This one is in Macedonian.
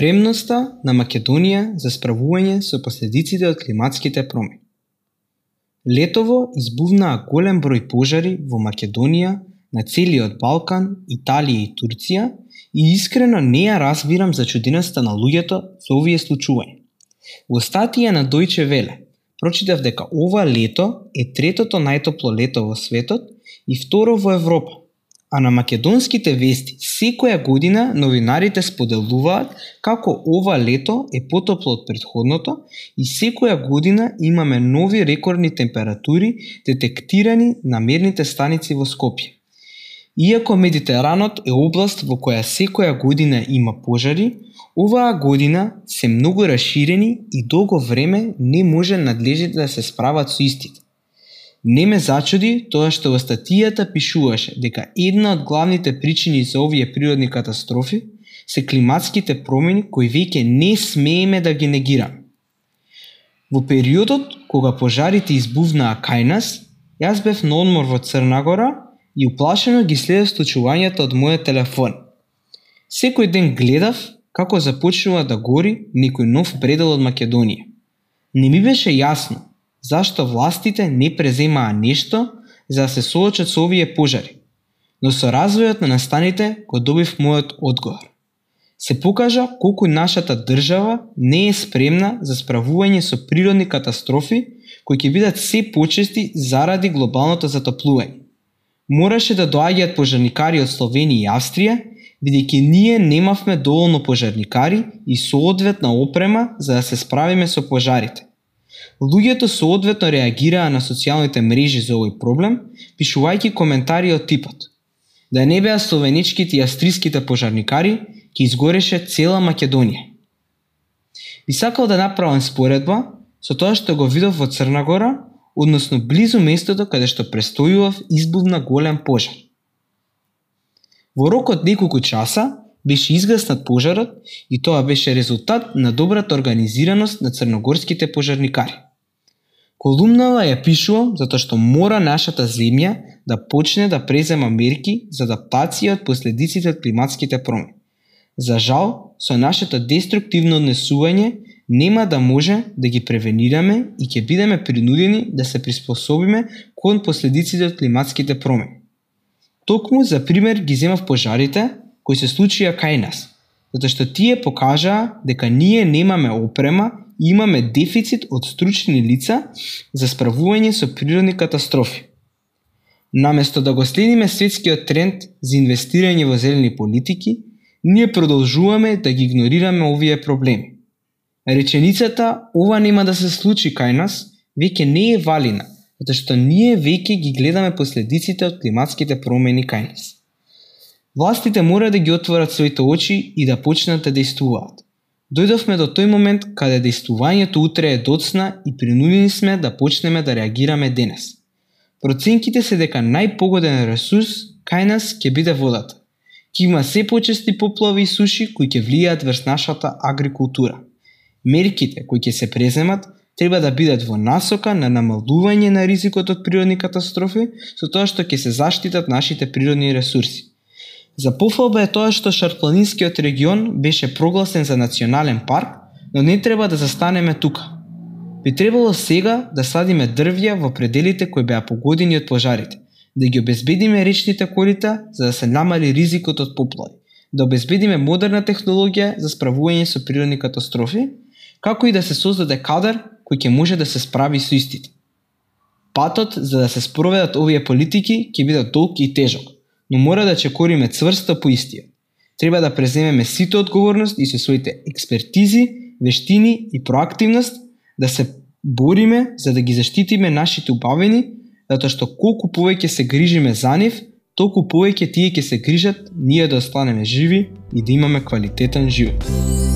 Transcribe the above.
Спремноста на Македонија за справување со последиците од климатските промени. Летово избувнаа голем број пожари во Македонија, на целиот Балкан, Италија и Турција и искрено не ја разбирам за чудината на луѓето со овие случувања. Во статија на Дојче Веле прочитав дека ова лето е третото најтопло лето во светот и второ во Европа. А на македонските вести секоја година новинарите споделуваат како ова лето е потопло од предходното и секоја година имаме нови рекордни температури детектирани на мерните станици во Скопје. Иако Медитеранот е област во која секоја година има пожари, оваа година се многу расширени и долго време не може надлежите да се справат со истите. Не ме зачуди тоа што во статијата пишуваше дека една од главните причини за овие природни катастрофи се климатските промени кои веќе не смееме да ги негираме. Во периодот кога пожарите избувнаа кај нас, јас бев на одмор во Црнагора и уплашено ги следев случувањата од мојот телефон. Секој ден гледав како започнува да гори некој нов предел од Македонија. Не ми беше јасно зашто властите не преземаа нешто за да се соочат со овие пожари. Но со развојот на настаните го добив мојот одговор. Се покажа колку нашата држава не е спремна за справување со природни катастрофи кои ќе бидат се почести заради глобалното затоплување. Мораше да доаѓаат пожарникари од Словенија и Австрија, бидејќи ние немавме доволно пожарникари и соодветна опрема за да се справиме со пожарите. Луѓето соодветно реагираа на социјалните мрежи за овој проблем, пишувајќи коментари од типот. Да не беа словеничките и австриските пожарникари, ќе изгореше цела Македонија. Би сакал да направам споредба со тоа што го видов во Црна Гора, односно близу местото каде што престојував избувна голем пожар. Во рок од неколку часа беше изгаснат пожарот и тоа беше резултат на добрата организираност на црногорските пожарникари. Колумнава ја пишувам затоа што мора нашата земја да почне да презема мерки за адаптација од последиците од климатските промени. За жал, со нашето деструктивно однесување нема да може да ги превенираме и ќе бидеме принудени да се приспособиме кон последиците од климатските промени. Токму за пример ги земав пожарите кои се случија кај нас, затоа што тие покажаа дека ние немаме опрема и имаме дефицит од стручни лица за справување со природни катастрофи. Наместо да го следиме светскиот тренд за инвестирање во зелени политики, ние продолжуваме да ги игнорираме овие проблеми. Реченицата ова нема да се случи кај нас веќе не е валина, затоа што ние веќе ги гледаме последиците од климатските промени кај нас. Властите мора да ги отворат своите очи и да почнат да действуваат. Дојдовме до тој момент каде действувањето утре е доцна и принудени сме да почнеме да реагираме денес. Проценките се дека најпогоден ресурс кај нас ќе биде водата. Ќе има се почести поплави и суши кои ќе влијаат врз нашата агрикултура. Мерките кои ќе се преземат треба да бидат во насока на намалување на ризикот од природни катастрофи со тоа што ќе се заштитат нашите природни ресурси. За пофалба е тоа што Шарпланинскиот регион беше прогласен за национален парк, но не треба да застанеме тука. Би требало сега да садиме дрвја во пределите кои беа погодени од пожарите, да ги обезбедиме речните корита за да се намали ризикот од поплави, да обезбедиме модерна технологија за справување со природни катастрофи, како и да се создаде кадар кој ќе може да се справи со истите. Патот за да се спроведат овие политики ќе биде долг и тежок, но мора да чекориме цврста по истија. Треба да преземеме сите одговорност и со своите експертизи, вештини и проактивност да се бориме за да ги заштитиме нашите убавени, затоа што колку повеќе се грижиме за нив, толку повеќе тие ќе се грижат ние да останеме живи и да имаме квалитетен живот.